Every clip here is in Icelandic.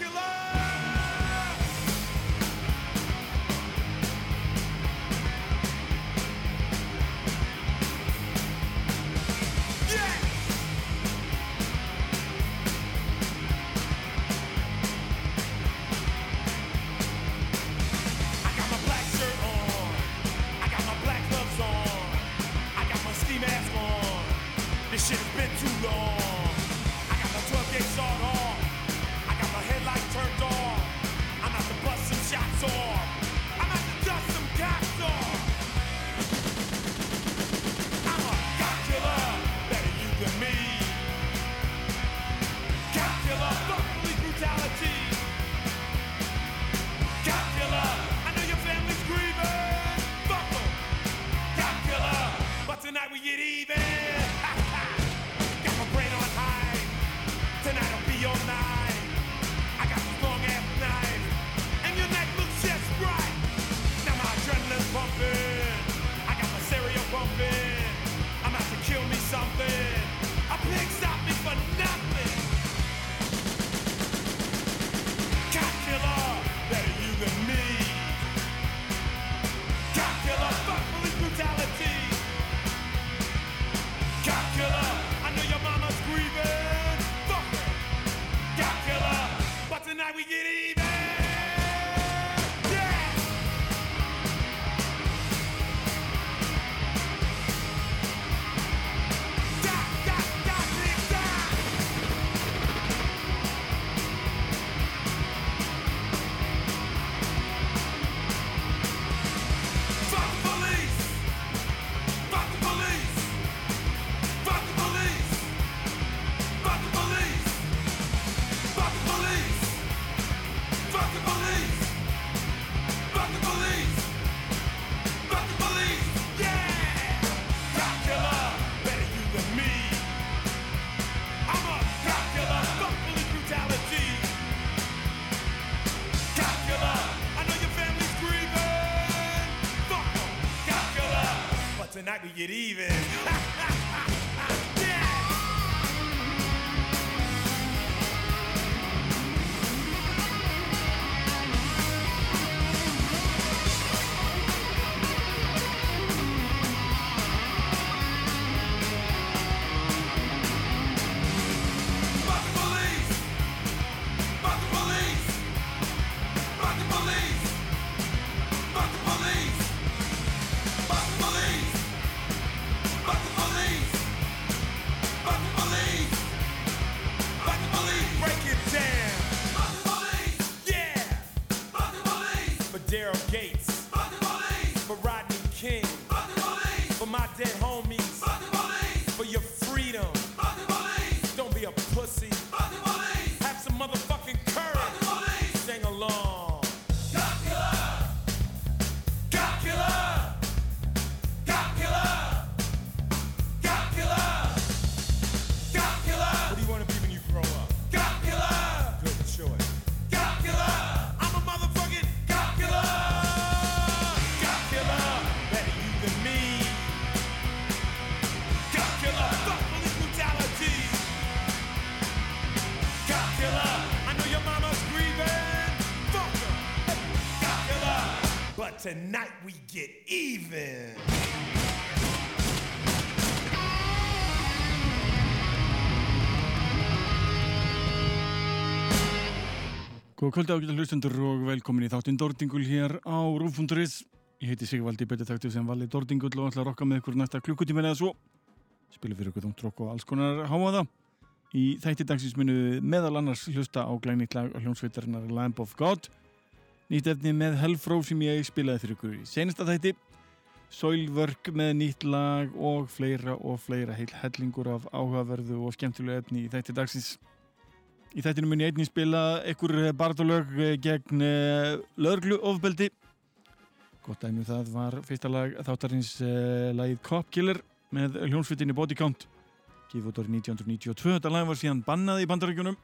Dracula! og kvöldi ágjölda hlustundur og velkomin í þáttinn Dordingul hér á Rúf.is Ég heiti Sigvaldi Betetaktur sem vali Dordingul og ætla að rokka með ykkur næsta klukkutíma eða svo. Spilum fyrir ykkur þungt rokk og alls konar háaða Í þætti dagsins minu meðal annars hlusta á glænit lag hljómsveitarinnar Lamb of God. Nýtt efni með Hellfró sem ég spilaði fyrir ykkur í senasta þætti. Soilwork með nýtt lag og fleira og fleira heil hellingur af áhugaverðu og skemmtilega efni í þætti dagsins. Í þættinu mun ég einnig spila ykkur eh, barndalög eh, gegn eh, löglu ofbeldi. Gott dæmi um það var fyrsta lag þáttarins eh, lagið Cop Killer með hljónsvittinni Body Count. Gifið út árið 1992. Þetta lag var síðan bannað í bandarregjónum.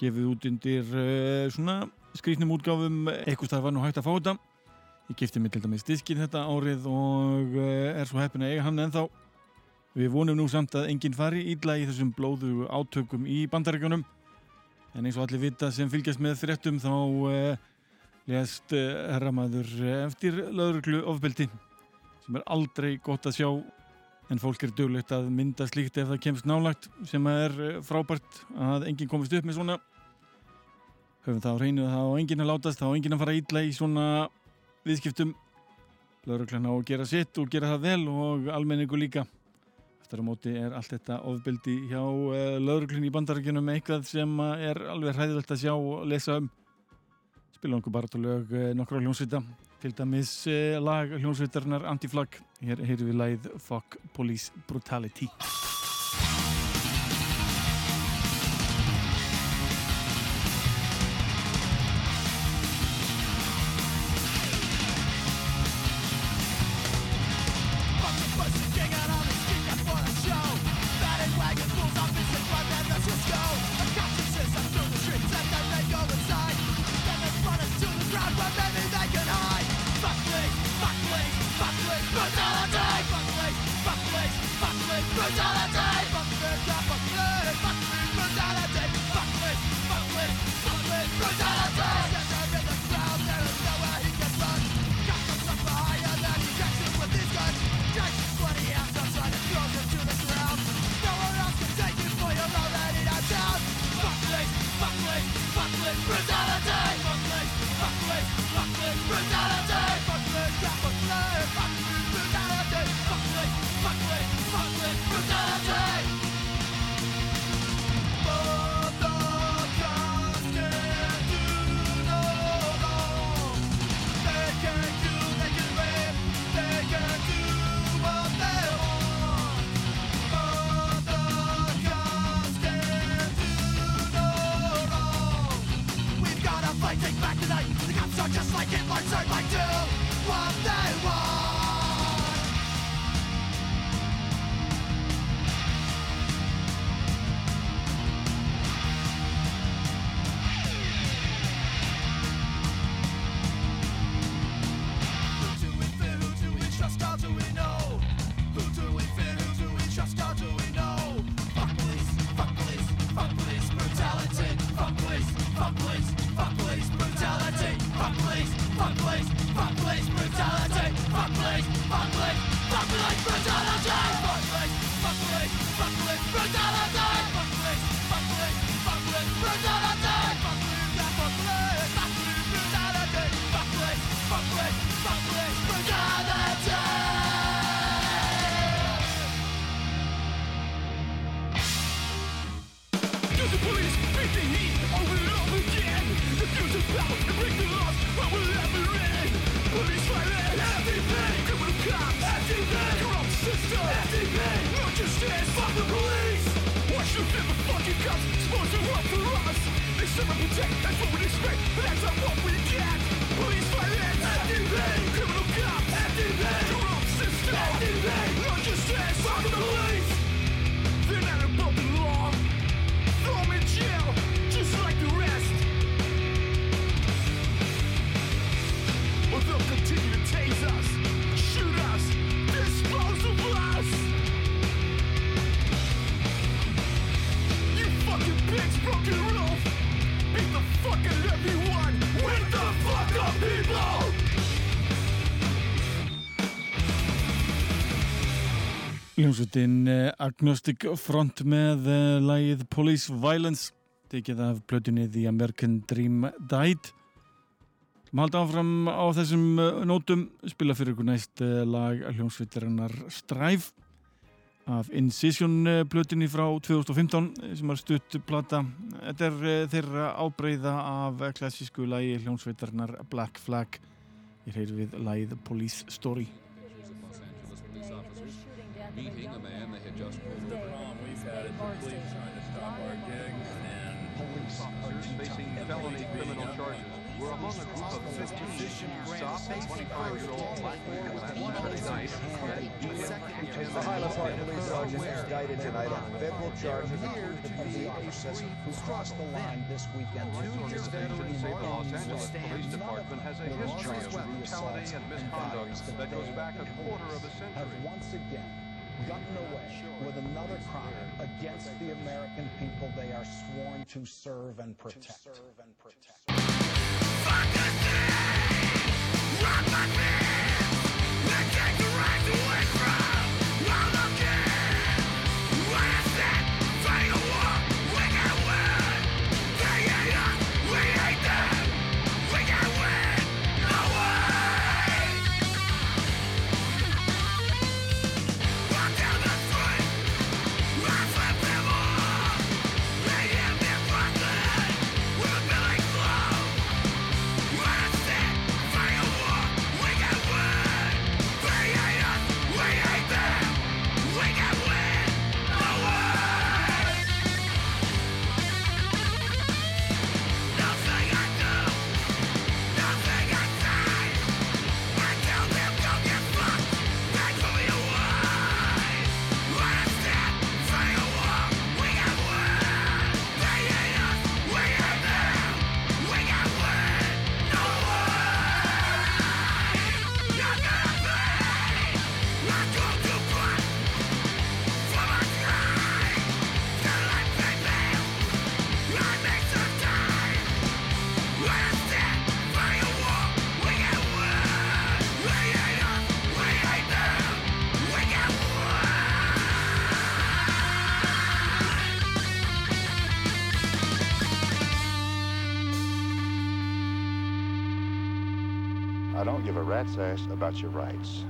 Gifið út undir eh, svona skrítnum útgáfum eitthvað það var nú hægt að fóta. Ég gifti mig til dæmi stískinn þetta árið og eh, er svo heppin að eiga hann ennþá. Við vonum nú samt að enginn fari ídla í þessum blóðu átökum í bandaríkunum en eins og allir vita sem fylgjast með þrettum þá eh, lest eh, herramaður eh, eftir lauruglu ofbeldi sem er aldrei gott að sjá. En fólk er döglegt að mynda slíkt ef það kemst nálagt sem er eh, frábært að enginn komist upp með svona. Höfum það á reynu að það á enginn að látast það á enginn að fara ídla í svona viðskiptum. Lauruglan á að gera sitt og gera það vel og almenningu líka eftir á móti er allt þetta ofbeldi hjá uh, lauruglun í bandarækjunum eitthvað sem uh, er alveg hræðilegt að sjá og lesa um. Spila okkur bara til lög uh, nokkra hljónsvita til dæmis uh, lag hljónsvitarnar Antiflag hér heyrum við lagið Fuck Police Brutality Hljómsveitin eh, Agnostic Front með uh, lagið Police Violence tekið af blötunni The American Dream Died. Malda áfram á þessum uh, nótum spila fyrir ykkur næst lag hljómsveitarinnar Strive af Incision blötunni frá 2015 sem er stutt plata. Þetta er þeirra ábreyða af klassísku lagi hljómsveitarinnar Black Flag. Ég reyður við lagið Police Story beating a man they had just pulled over. We've had police trying to stop our gigs and police officers facing felony criminal charges. We're among a group of 15 who stopped a 25-year-old black man last Saturday night and beat him to The Highland Park police sergeant is indicted tonight on federal charges accused of being a possessive who crossed the line this weekend. Two years veterans say the Los Angeles Police Department has a history of brutality and misconduct that goes back a quarter of a century. Have century. once again gotten away with another crime against the American people they are sworn to serve and protect. Rock my fist! They take the rights away from all of you! I don't give a rat's ass about your rights.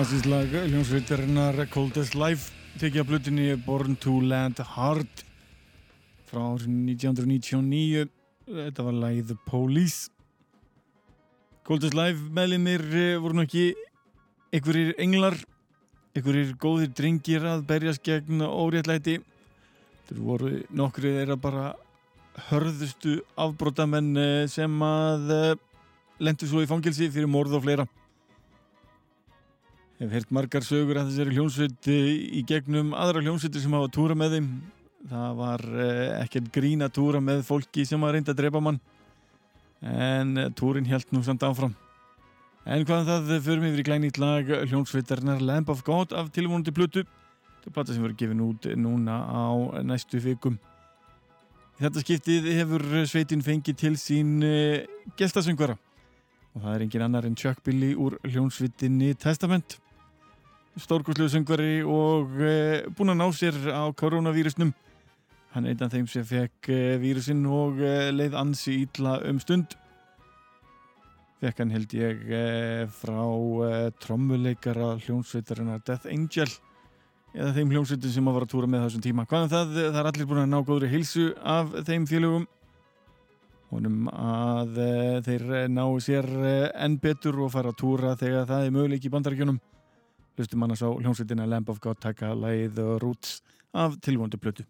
Klassísk lag hljómsveitarinnar Coldest Life tekið af blutinni Born to Land Hard frá árið 1999 þetta var lagið The Police. Coldest Life meðlimir eh, voru nú ekki einhverjir englar einhverjir góðir drengir að berjast gegn óréttlæti. Þeir voru nokkri þeirra bara hörðustu afbrótamenn eh, sem að lendu svo í fangilsi fyrir morð og fleira hef heyrt margar sögur að þessari hljómsveit í gegnum aðra hljómsveitir sem hafa túra með þeim. Það var eh, ekkert grín að túra með fólki sem að reynda að drepa mann. En eh, túrin held nú samt áfram. En hvaðan það förum yfir í glænýtt lag hljómsveitarnar Lamb of God af tilvonandi plötu. Þetta er plata sem verður gefin út núna á næstu vikum. Í þetta skiptið hefur sveitin fengið til sín eh, gestasöngvara. Og það er engin annar en Chuck Billy úr hljómsveitinni Testament stórkoslu söngvari og e, búinn að ná sér á koronavírusnum hann er einn af þeim sem fekk e, vírusinn og e, leið ansi ítla um stund. Fekk hann held ég frá trommuleikara hljómsveitarinnar Death Angel eða þeim hljómsveitin sem að var að túra með þessum tíma. Hvaðan um það, það er allir búin að ná góðri hilsu af þeim félögum. Honum að þeir ná sér enn betur og fara að túra þegar það er möguleik í bandarækjunum hlustum annars á hljómsveitina Lamb of God taka leið Roots af tilvondu plötu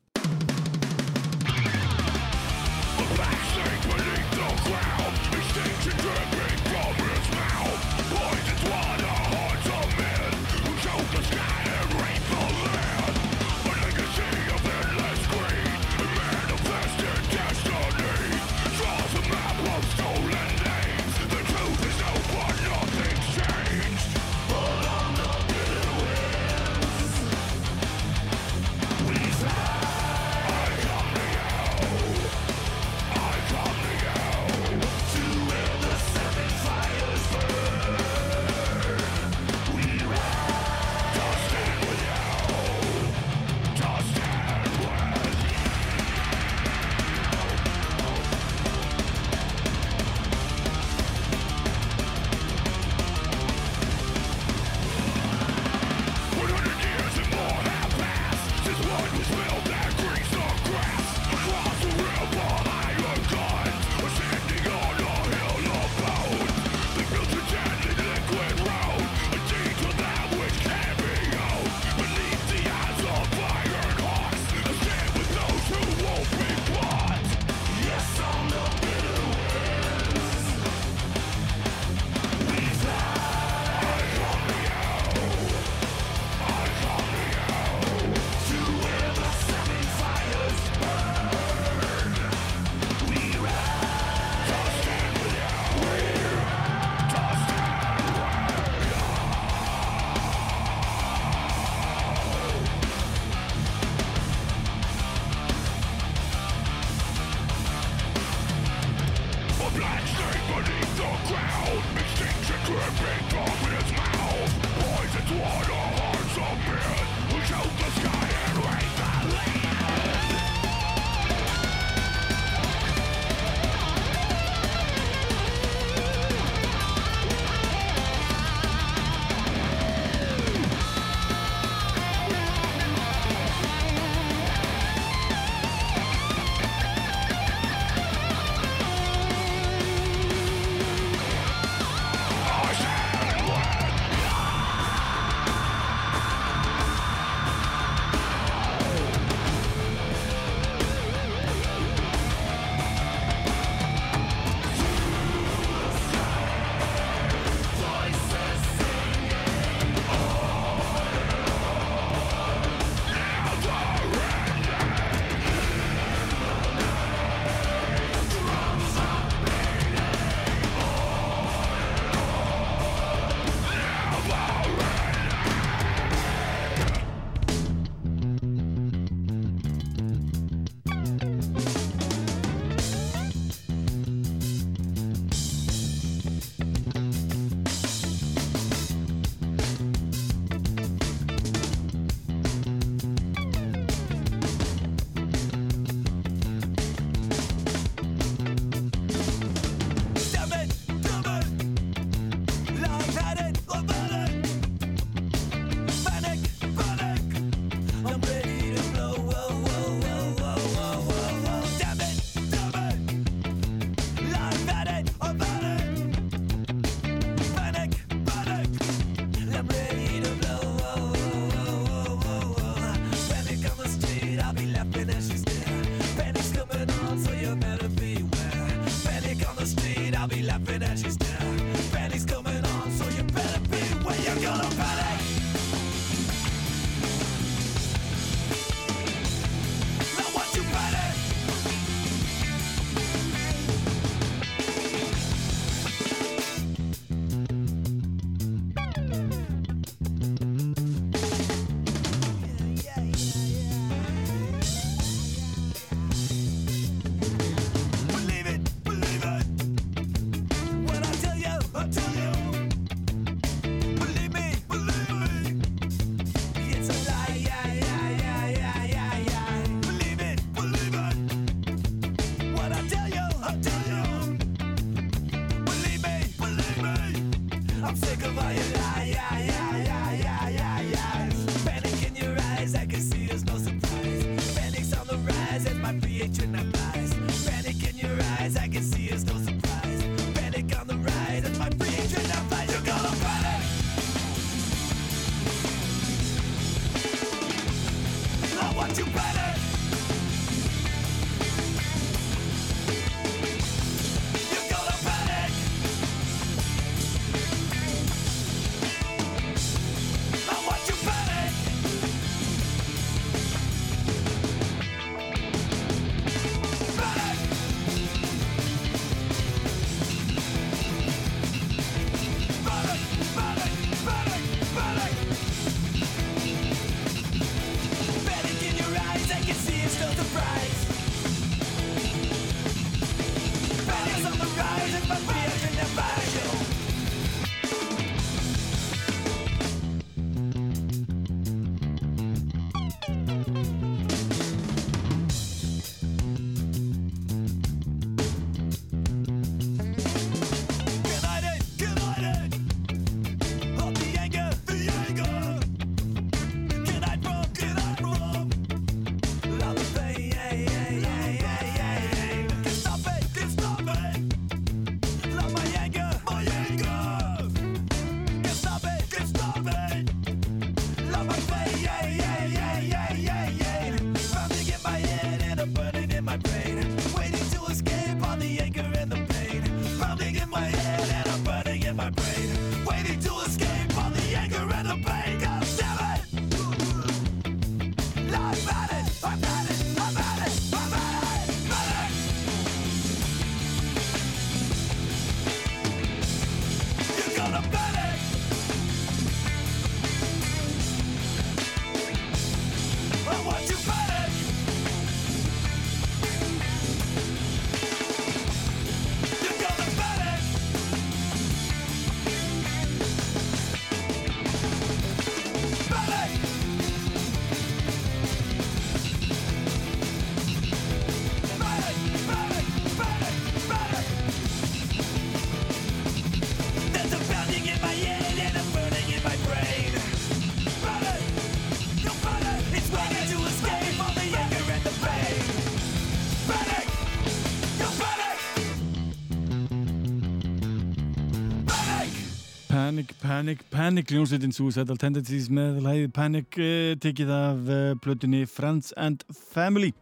Panic, Panic hljómsveitin Suicidal Tendencies með læði Panic eh, tekið af eh, plötunni Friends and Family.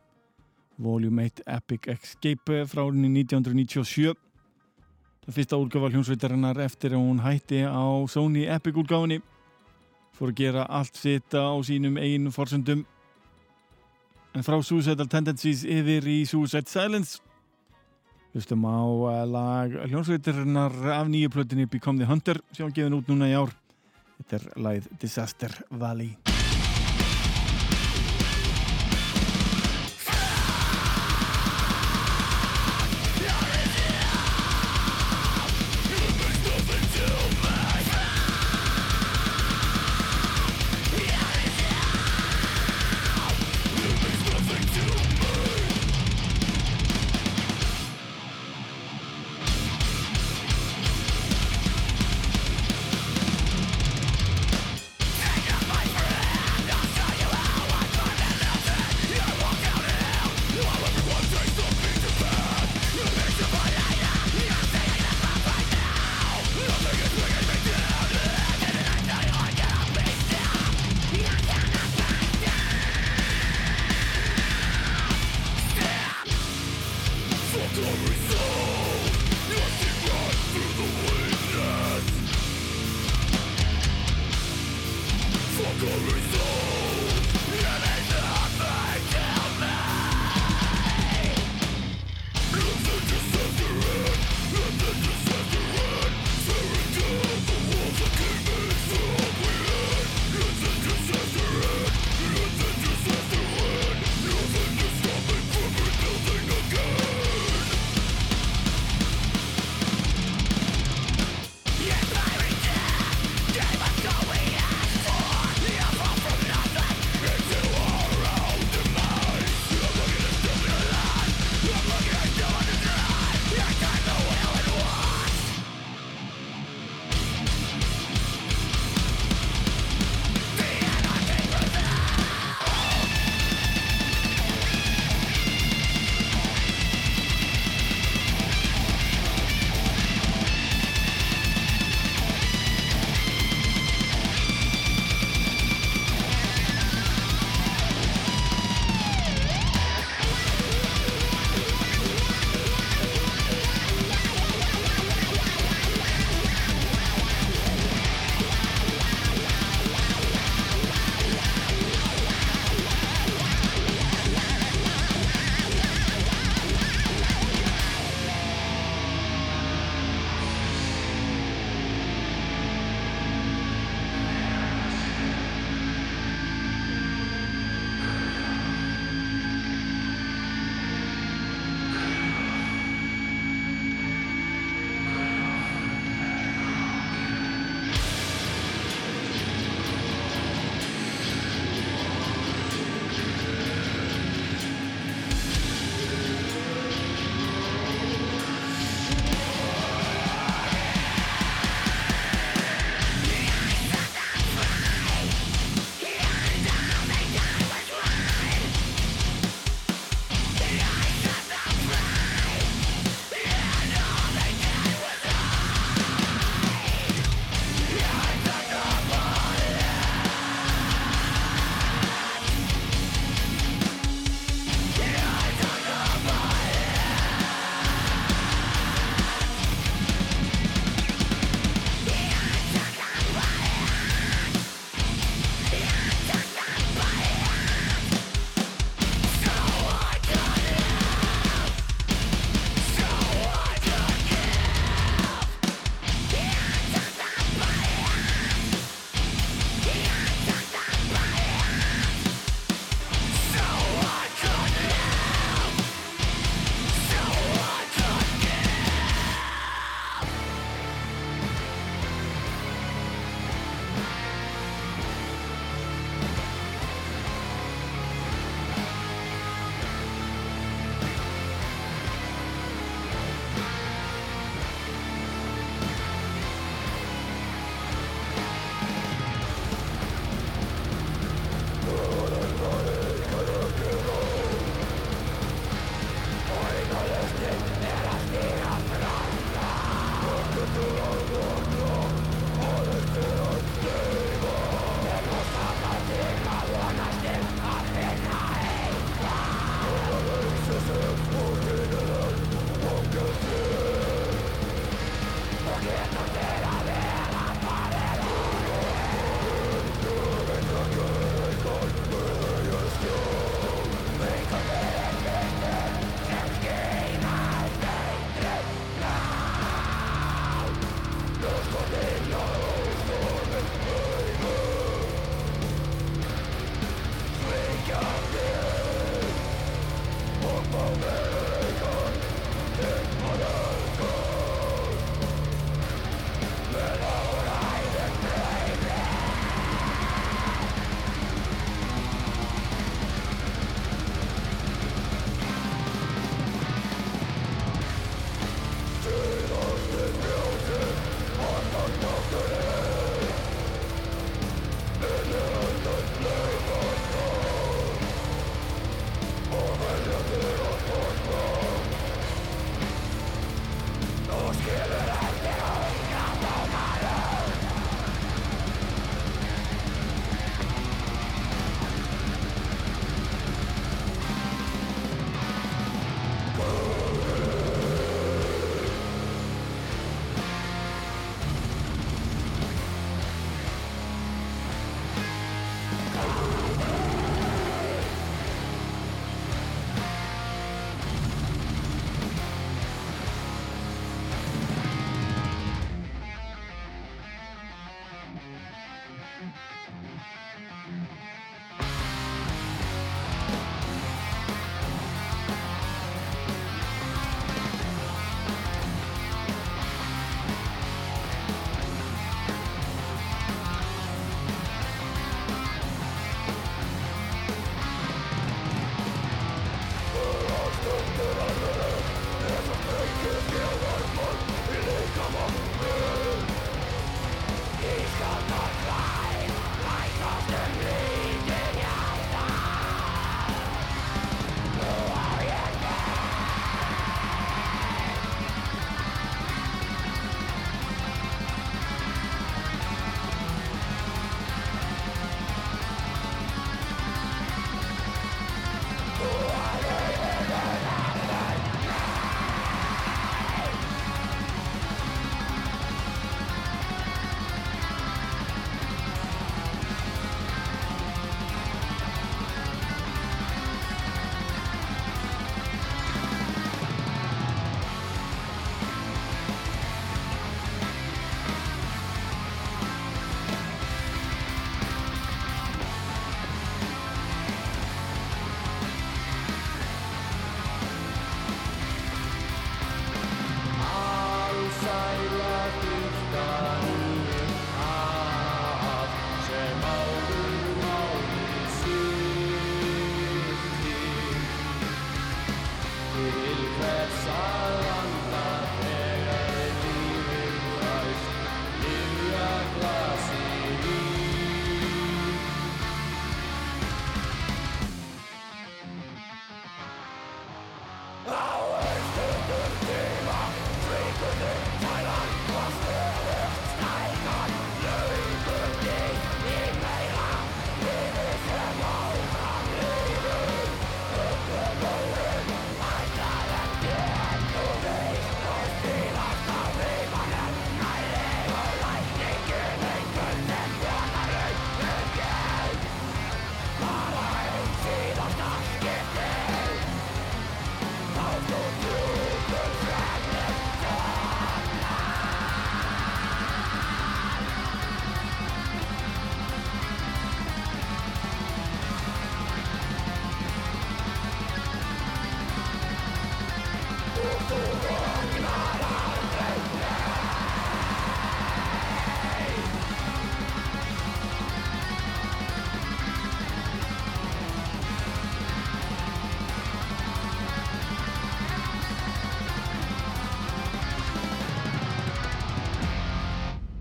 Volume 1 Epic Escape eh, frá árunni 1997 Það fyrsta útgáfa hljómsveitarinnar eftir að hún hætti á Sony Epic útgáfinni fór að gera allt sitt á sínum einu forsöndum en frá Suicidal Tendencies yfir í Suicide Silence. Hlustum á lag hljónsveiturinnar af nýju plötinni Become the Hunter sem gefin út núna í ár. Þetta er lagið Disaster Valley.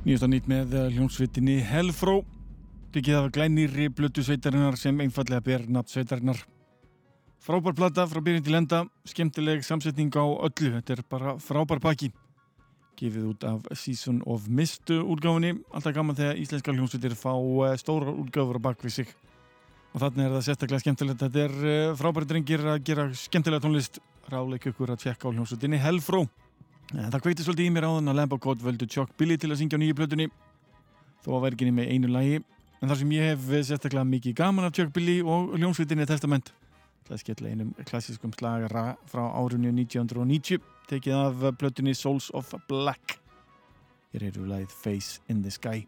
Nýjast að nýtt með eh, hljómsveitinni Hellfró. Byggið af glænýri blötu sveitarinnar sem einfallega ber nafn sveitarinnar. Frábær plata frá byrjun til enda Skemmtileg samsetning á öllu. Þetta er bara frábær pakki. Gefið út af Season of Mist útgáfunni. Alltaf gaman þegar íslenska hljómsveitir fá eh, stóra útgáfur á bakvið sig. Og þannig er það sérstaklega skemmtilegt. Þetta er eh, frábæri drengir að gera skemmtilega tónlist. Ráleik ykkur að tjekka á hljómsveitinni Hellfró En það kveikti svolítið í mér áðan að Lamb of God völdu Chuck Billy til að syngja á nýju plötunni þó að verginni með einu lagi. En þar sem ég hef sérstaklega mikið gaman af Chuck Billy og hljómsveitinni Testament. Það er skella einum klassiskum slagara frá árunni 1990 tekið af plötunni Souls of Black. Hér eru lagið Face in the Sky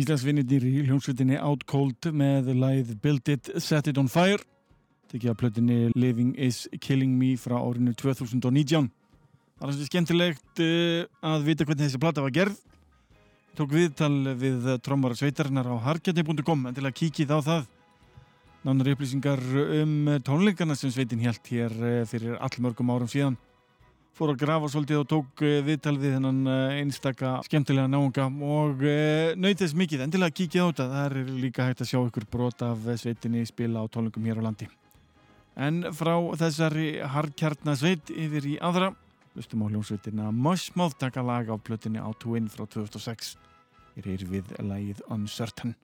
Íslandsvinnir í hljómsveitinni Out Cold með læð Build It, Set It On Fire. Tekið að plötinni Living Is Killing Me frá árinu 2019 Það er svona skemmtilegt uh, að vita hvernig þessi plata var gerð. Tók viðtal við trommara sveitarinnar á harkjati.com en til að kíkið á það. Nánar upplýsingar um tónleikana sem sveitin helt hér uh, fyrir allmörgum árum síðan fór að grafa svolítið og tók uh, viðtal við hennan uh, einstaka skemmtilega náunga og uh, nautist mikið. En til að kíkja á þetta, það er líka hægt að sjá ykkur brot af sveitinni spila á tónleikum hér á landi. En frá þessari harkjarnasveit yfir í aðra Lustum á hljómsveitina Mushmouth taka lag á plötinni á Twin frá 2006 Hér er við lagið Uncertain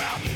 around.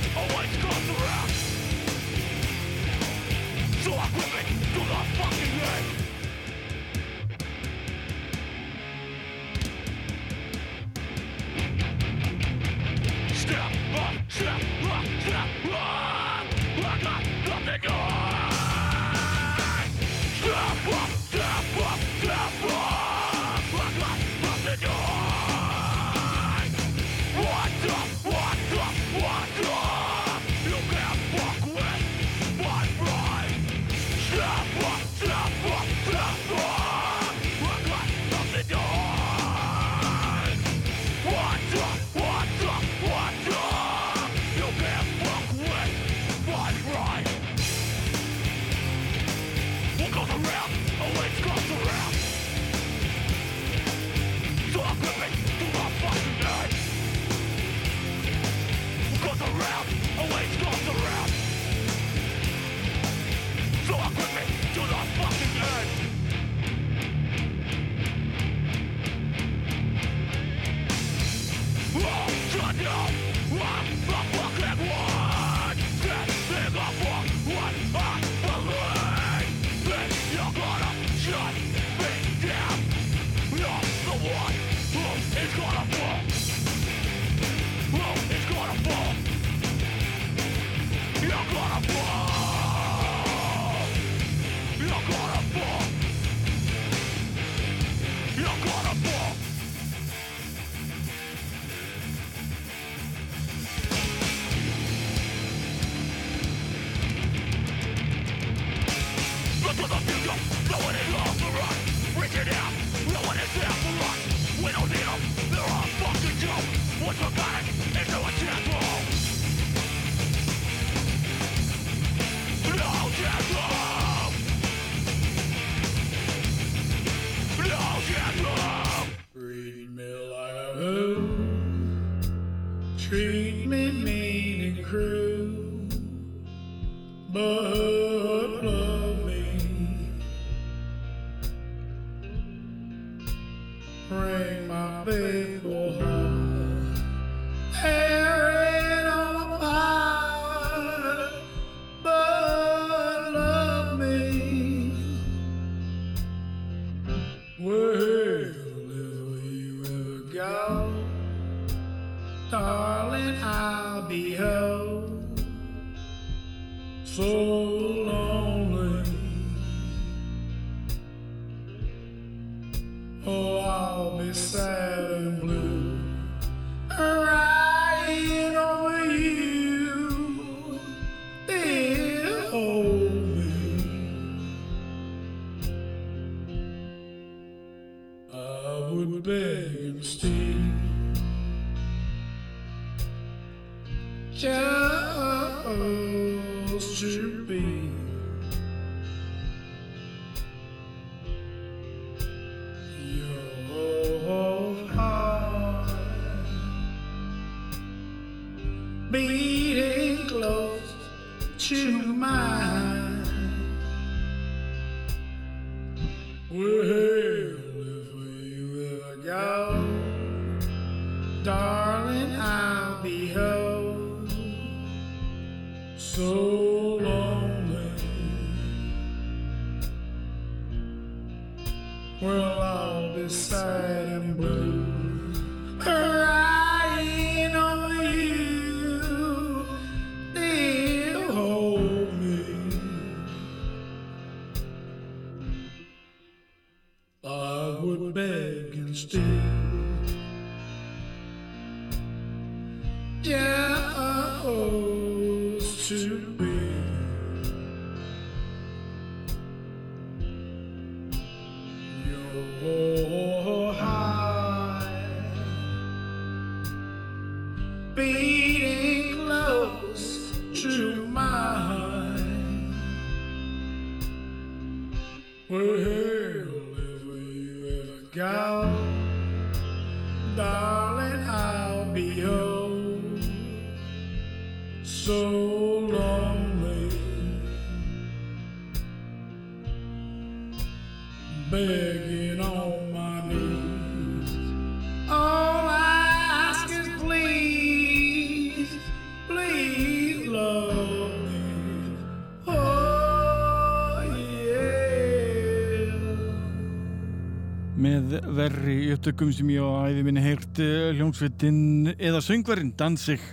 Með verri upptökum sem ég á æði minni heyrt eh, hljómsveitin eða söngverinn Danzig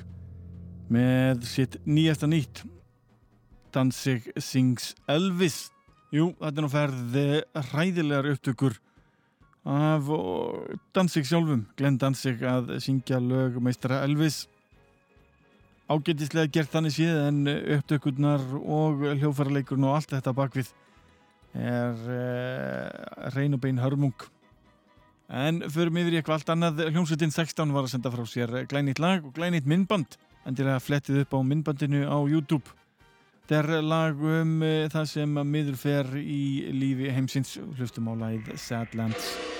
með sitt nýjasta nýtt. Danzig sings Elvis. Jú, þetta er nú ferð eh, hræðilegar upptökur af Danzig sjálfum. Glenn Danzig að syngja lög meistara Elvis. Ágætislega gert þannig séð en upptökurnar og hljófæraleikurinn og allt þetta bakvið er uh, reyn og bein hörmung en förum yfir í eitthvað allt annað. Hljómsveitin 16 var að senda frá sér glænýtt lag og glænýtt myndband. Endilega flettið upp á myndbandinu á YouTube. Þetta er lag um uh, það sem miður fer í lífi heimsins. Hlustum á lagið Sadlands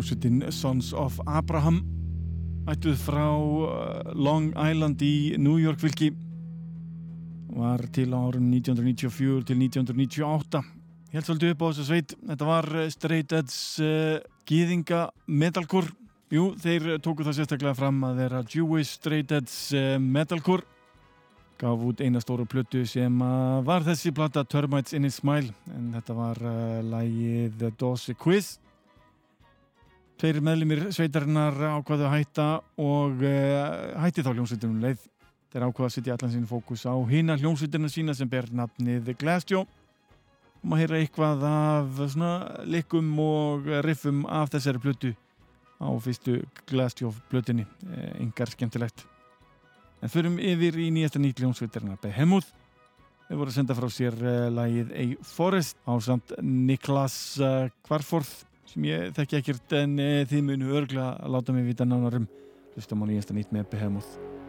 Ljónsveitin Sons of Abraham ættuð frá uh, Long Island í New York fylki. Var til árum 1994 til 1998 ég held svolítið upp á þessu sveit. Þetta var uh, straight edge uh, gýðinga metalcore. Jú, þeir tóku það sérstaklega fram að vera Jewish straight edge uh, metalcore. Gaf út eina stóru plötu sem var þessi plata Termites in a Smile. En þetta var uh, lægið Dose Quiz Tveir meðlumir sveitarinnar ákvaðu að hætta og uh, hætti þá hljómsveitunum leið. Þeir ákvaðu að setja allan sín fókus á hina hljómsveiturna sína sem ber nafnið Glassjaw. Og maður heyra eitthvað af svona likum og riffum af þessari plötu á fyrstu Glassjaw plötunni. Eh, engar skemmtilegt. En förum yfir í nýjasta nýtt hljómsveitarna Behemoth. Þeir voru að senda frá sér uh, lagið A Forest á samt Niklas uh, Kvarforth sem ég þekki ekkert en e, þið munu örgla að láta mig vita nánarum hlustum á nýjasta nýtt með Behemoth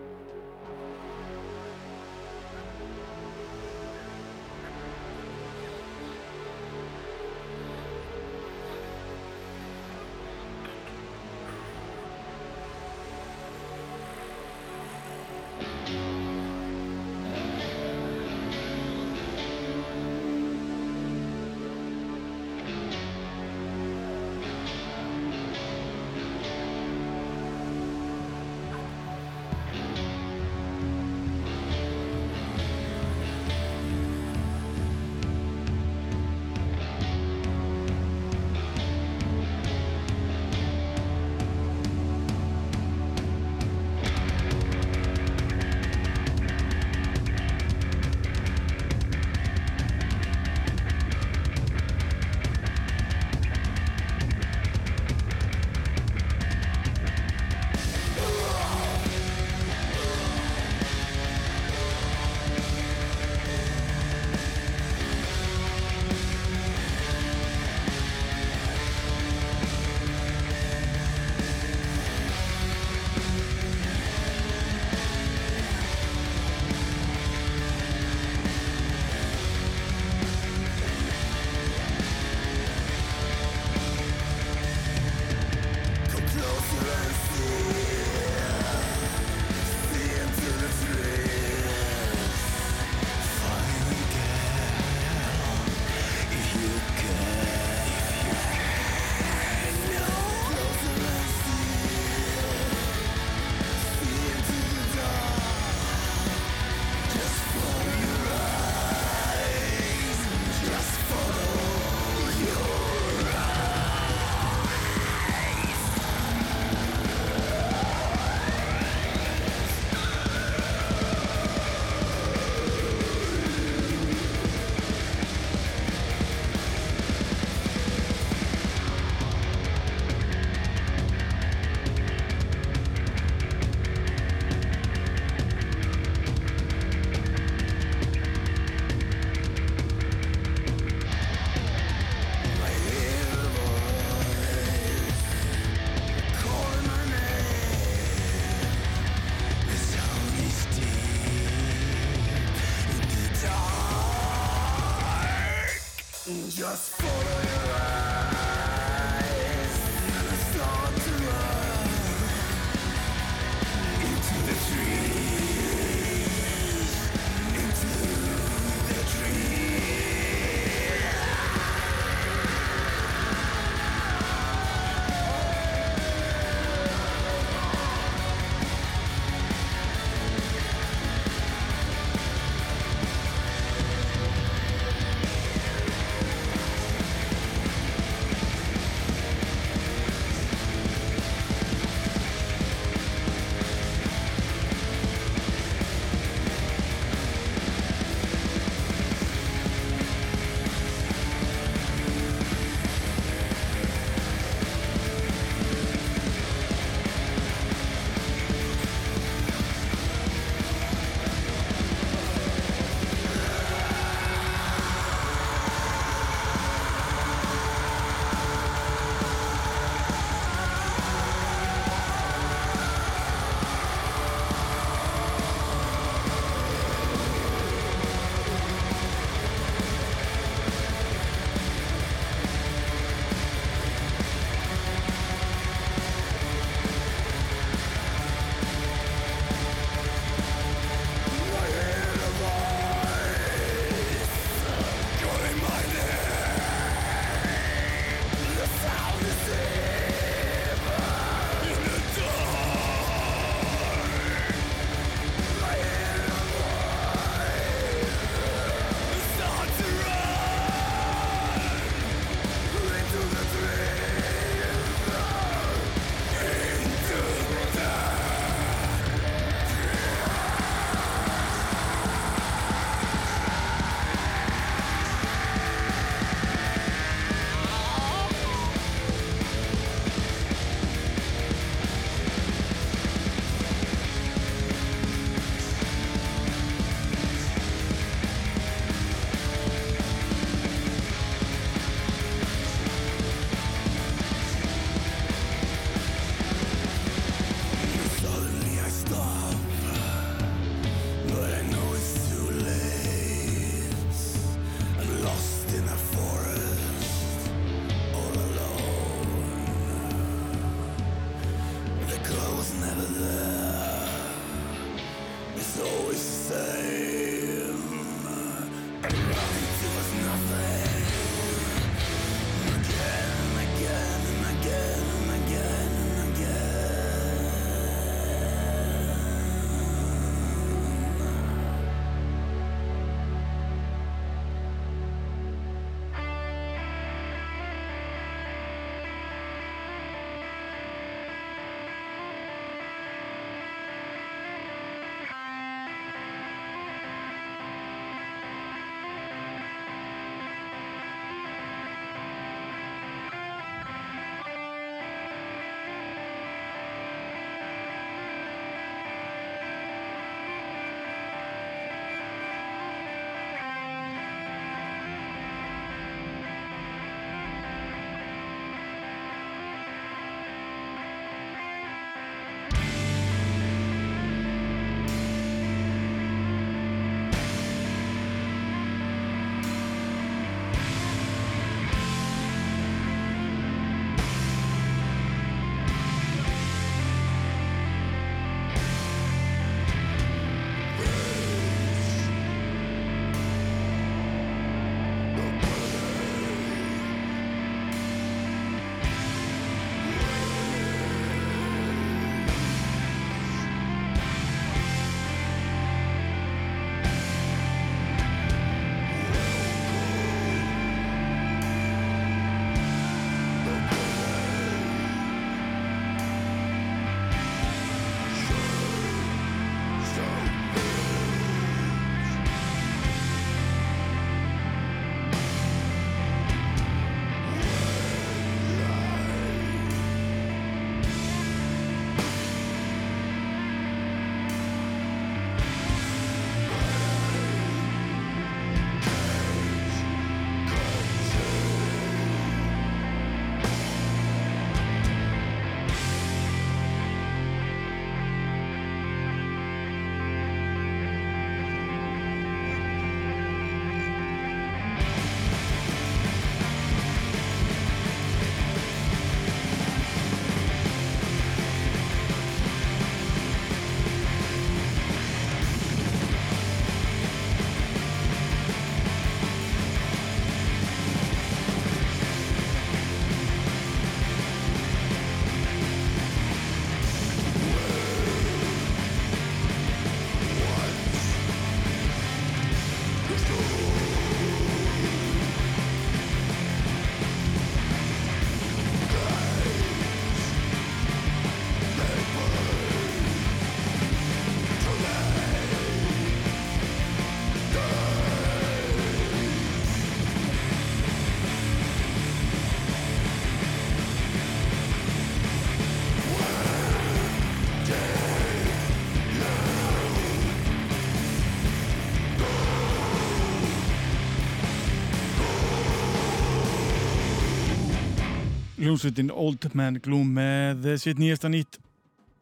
hljómsveitin Old Man Gloom með sitt nýjasta nýtt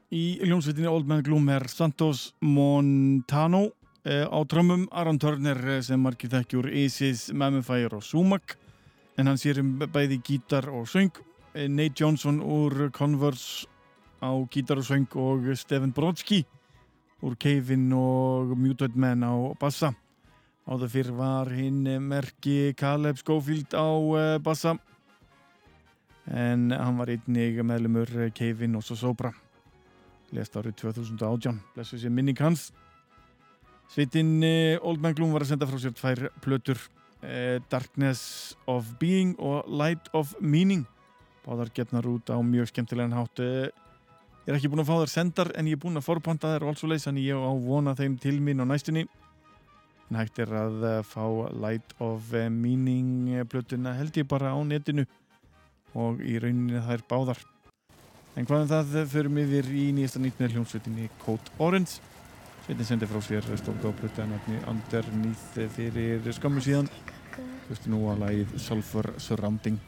í hljómsveitin Old Man Gloom er Santos Montano eh, á trömmum Aron Turner eh, sem margir þekkjur Isis, Mammifire og Sumac. En hann sér um bæði gítar og söng. Eh, Nate Johnson úr Converse á gítar og söng og Stephen Brodsky úr Cave-In og Muted Man á bassa. Áður fyrr var hinn merki Caleb Schofield á bassa en hann var einnig meðlumur Keivin og svo Sobra lest árið 2018 blessu sér minning hans. Sveitin eh, Old Man Gloom var að senda frá sér tvær plötur eh, Darkness of Being og Light of Meaning. Báðar getnar út á mjög skemmtilegan hátt. Eh, ég er ekki búin að fá þær sendar en ég er búin að forpanta þær og alls og leys en ég á vona þeim til mín á næstunni. En hægt er að eh, fá Light of eh, Meaning eh, plötuna held ég bara á netinu og í rauninni það er báðar. En hvað en það förum yfir í nýjasta nýtt með hljómsveitinni Code Orange. Sveitin sendi frá sér stólka á plöta nafni Underneath fyrir skammu síðan. Veist nú að lagið Sulfur Surrounding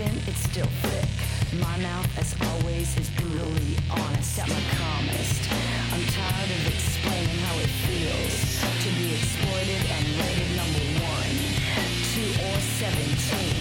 skin, it's still thick. My mouth, as always, is brutally honest at my calmest. I'm tired of explaining how it feels to be exploited and rated number one, two or seventeen.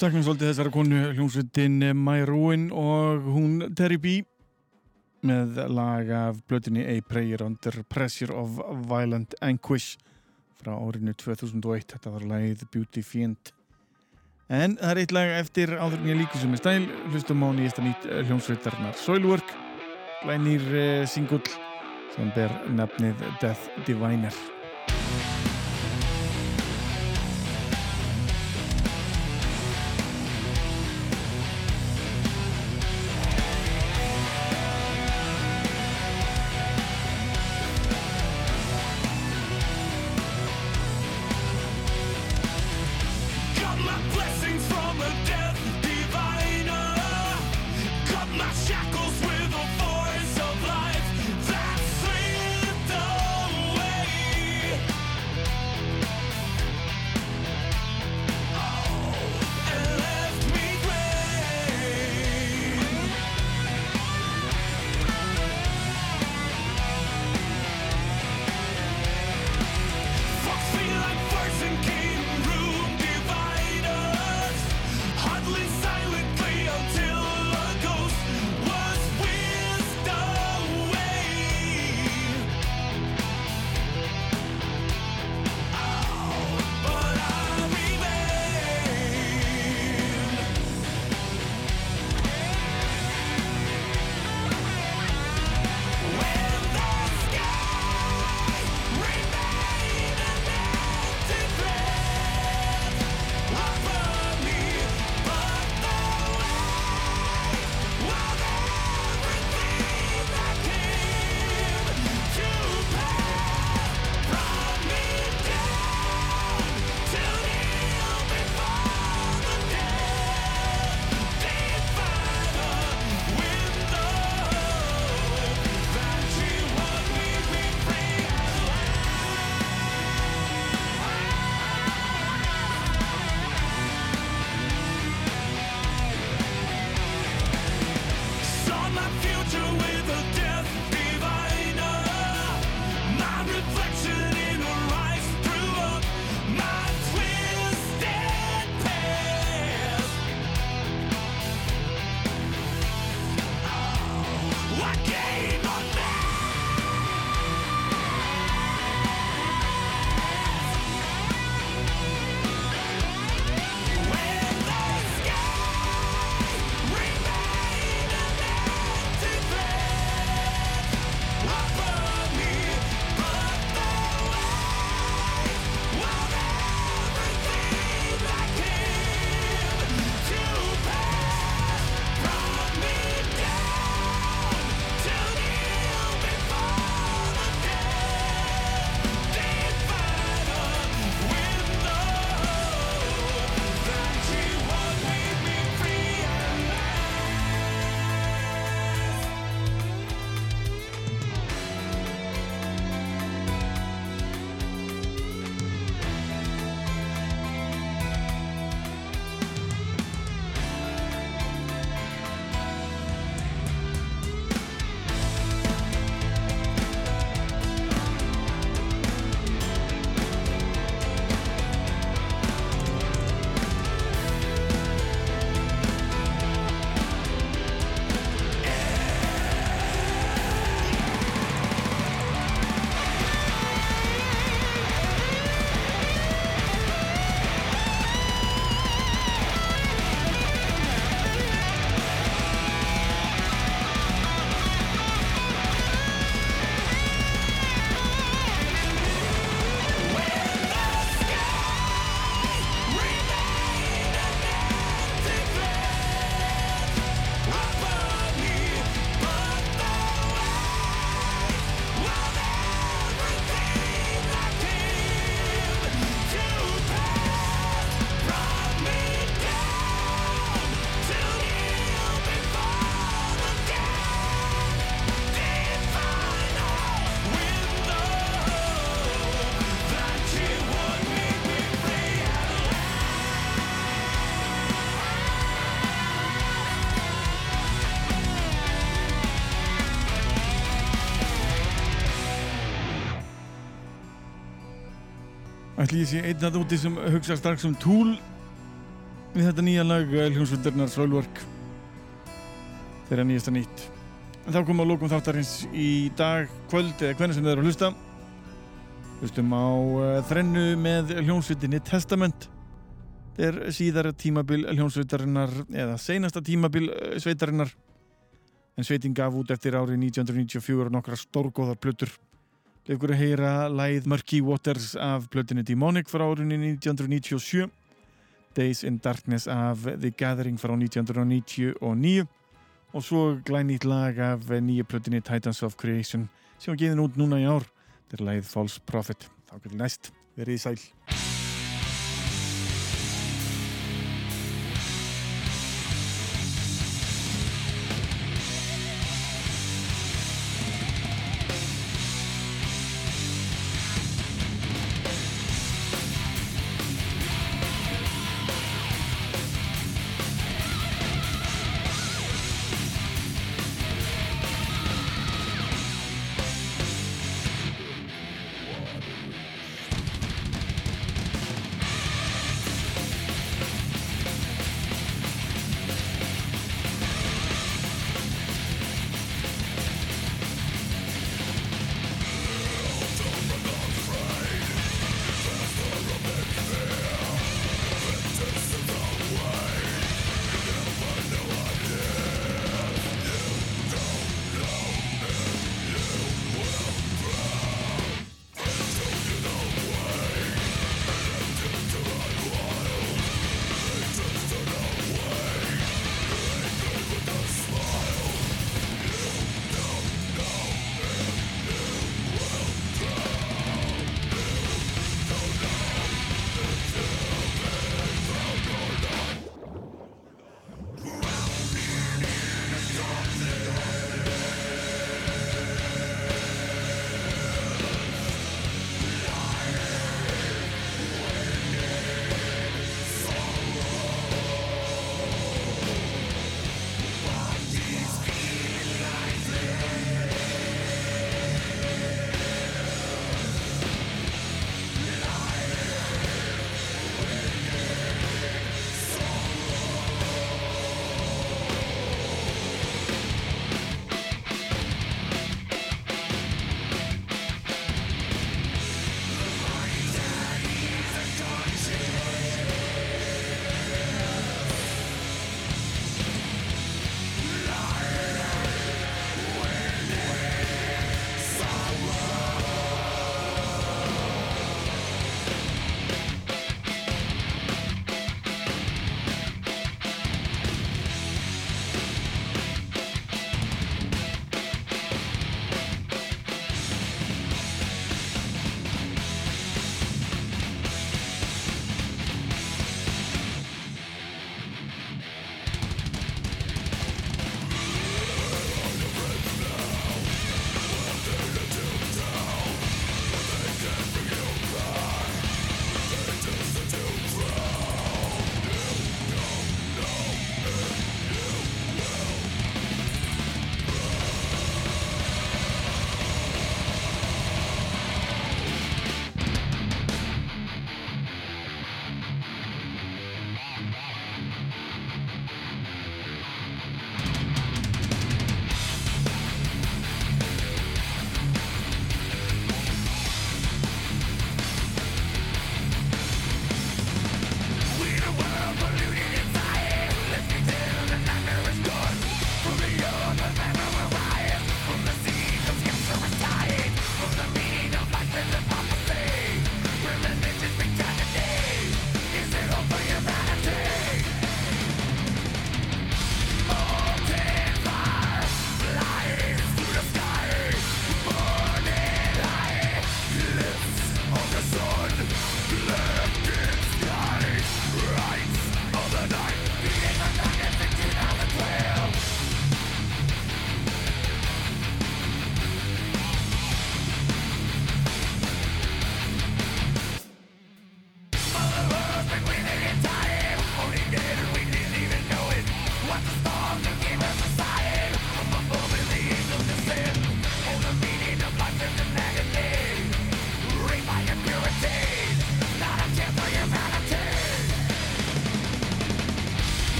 Sakna svolítið þessara konu hljómsveitin My Ruin og hún Terry B með lag af blötinni A Prayer Under Pressure of Violent Anguish frá árinu 2001 þetta var lagið Beauty Fiend. En það er eitt lag eftir áður en ég líka sem er stæl. Hlustum á nýjasta nýtt eh, hljómsveitarnar Soilwork glænýr uh, singull sem ber nafnið Death Diviner Ætli ég sé einn að úti sem hugsa strax um Tool við þetta nýja lag eh, hljómsvöldarnar Soilwork þeirra nýjasta nýtt. En þá komum við að lókum þáttarins í dag, kvöld eða hvernig sem þið eru að hlusta. Hlustum á uh, þrennu með hljómsveitinni Testament. Er síðara tímabil hljómsveitarinnar eða seinasta tímabil uh, sveitarinnar. En sveitin gaf út eftir árið 1994 nokkra stórgóðar plötur Leifur að heyra læð Murky Waters af plötinu Demonic frá árunni 1997 Days in Darkness af The Gathering frá 1999 og svo glænýtt lag af nýja plötinu Titans of Creation sem var geðin út núna í ár. Þetta er læð False Prophet. Þá getur næst verið í sæl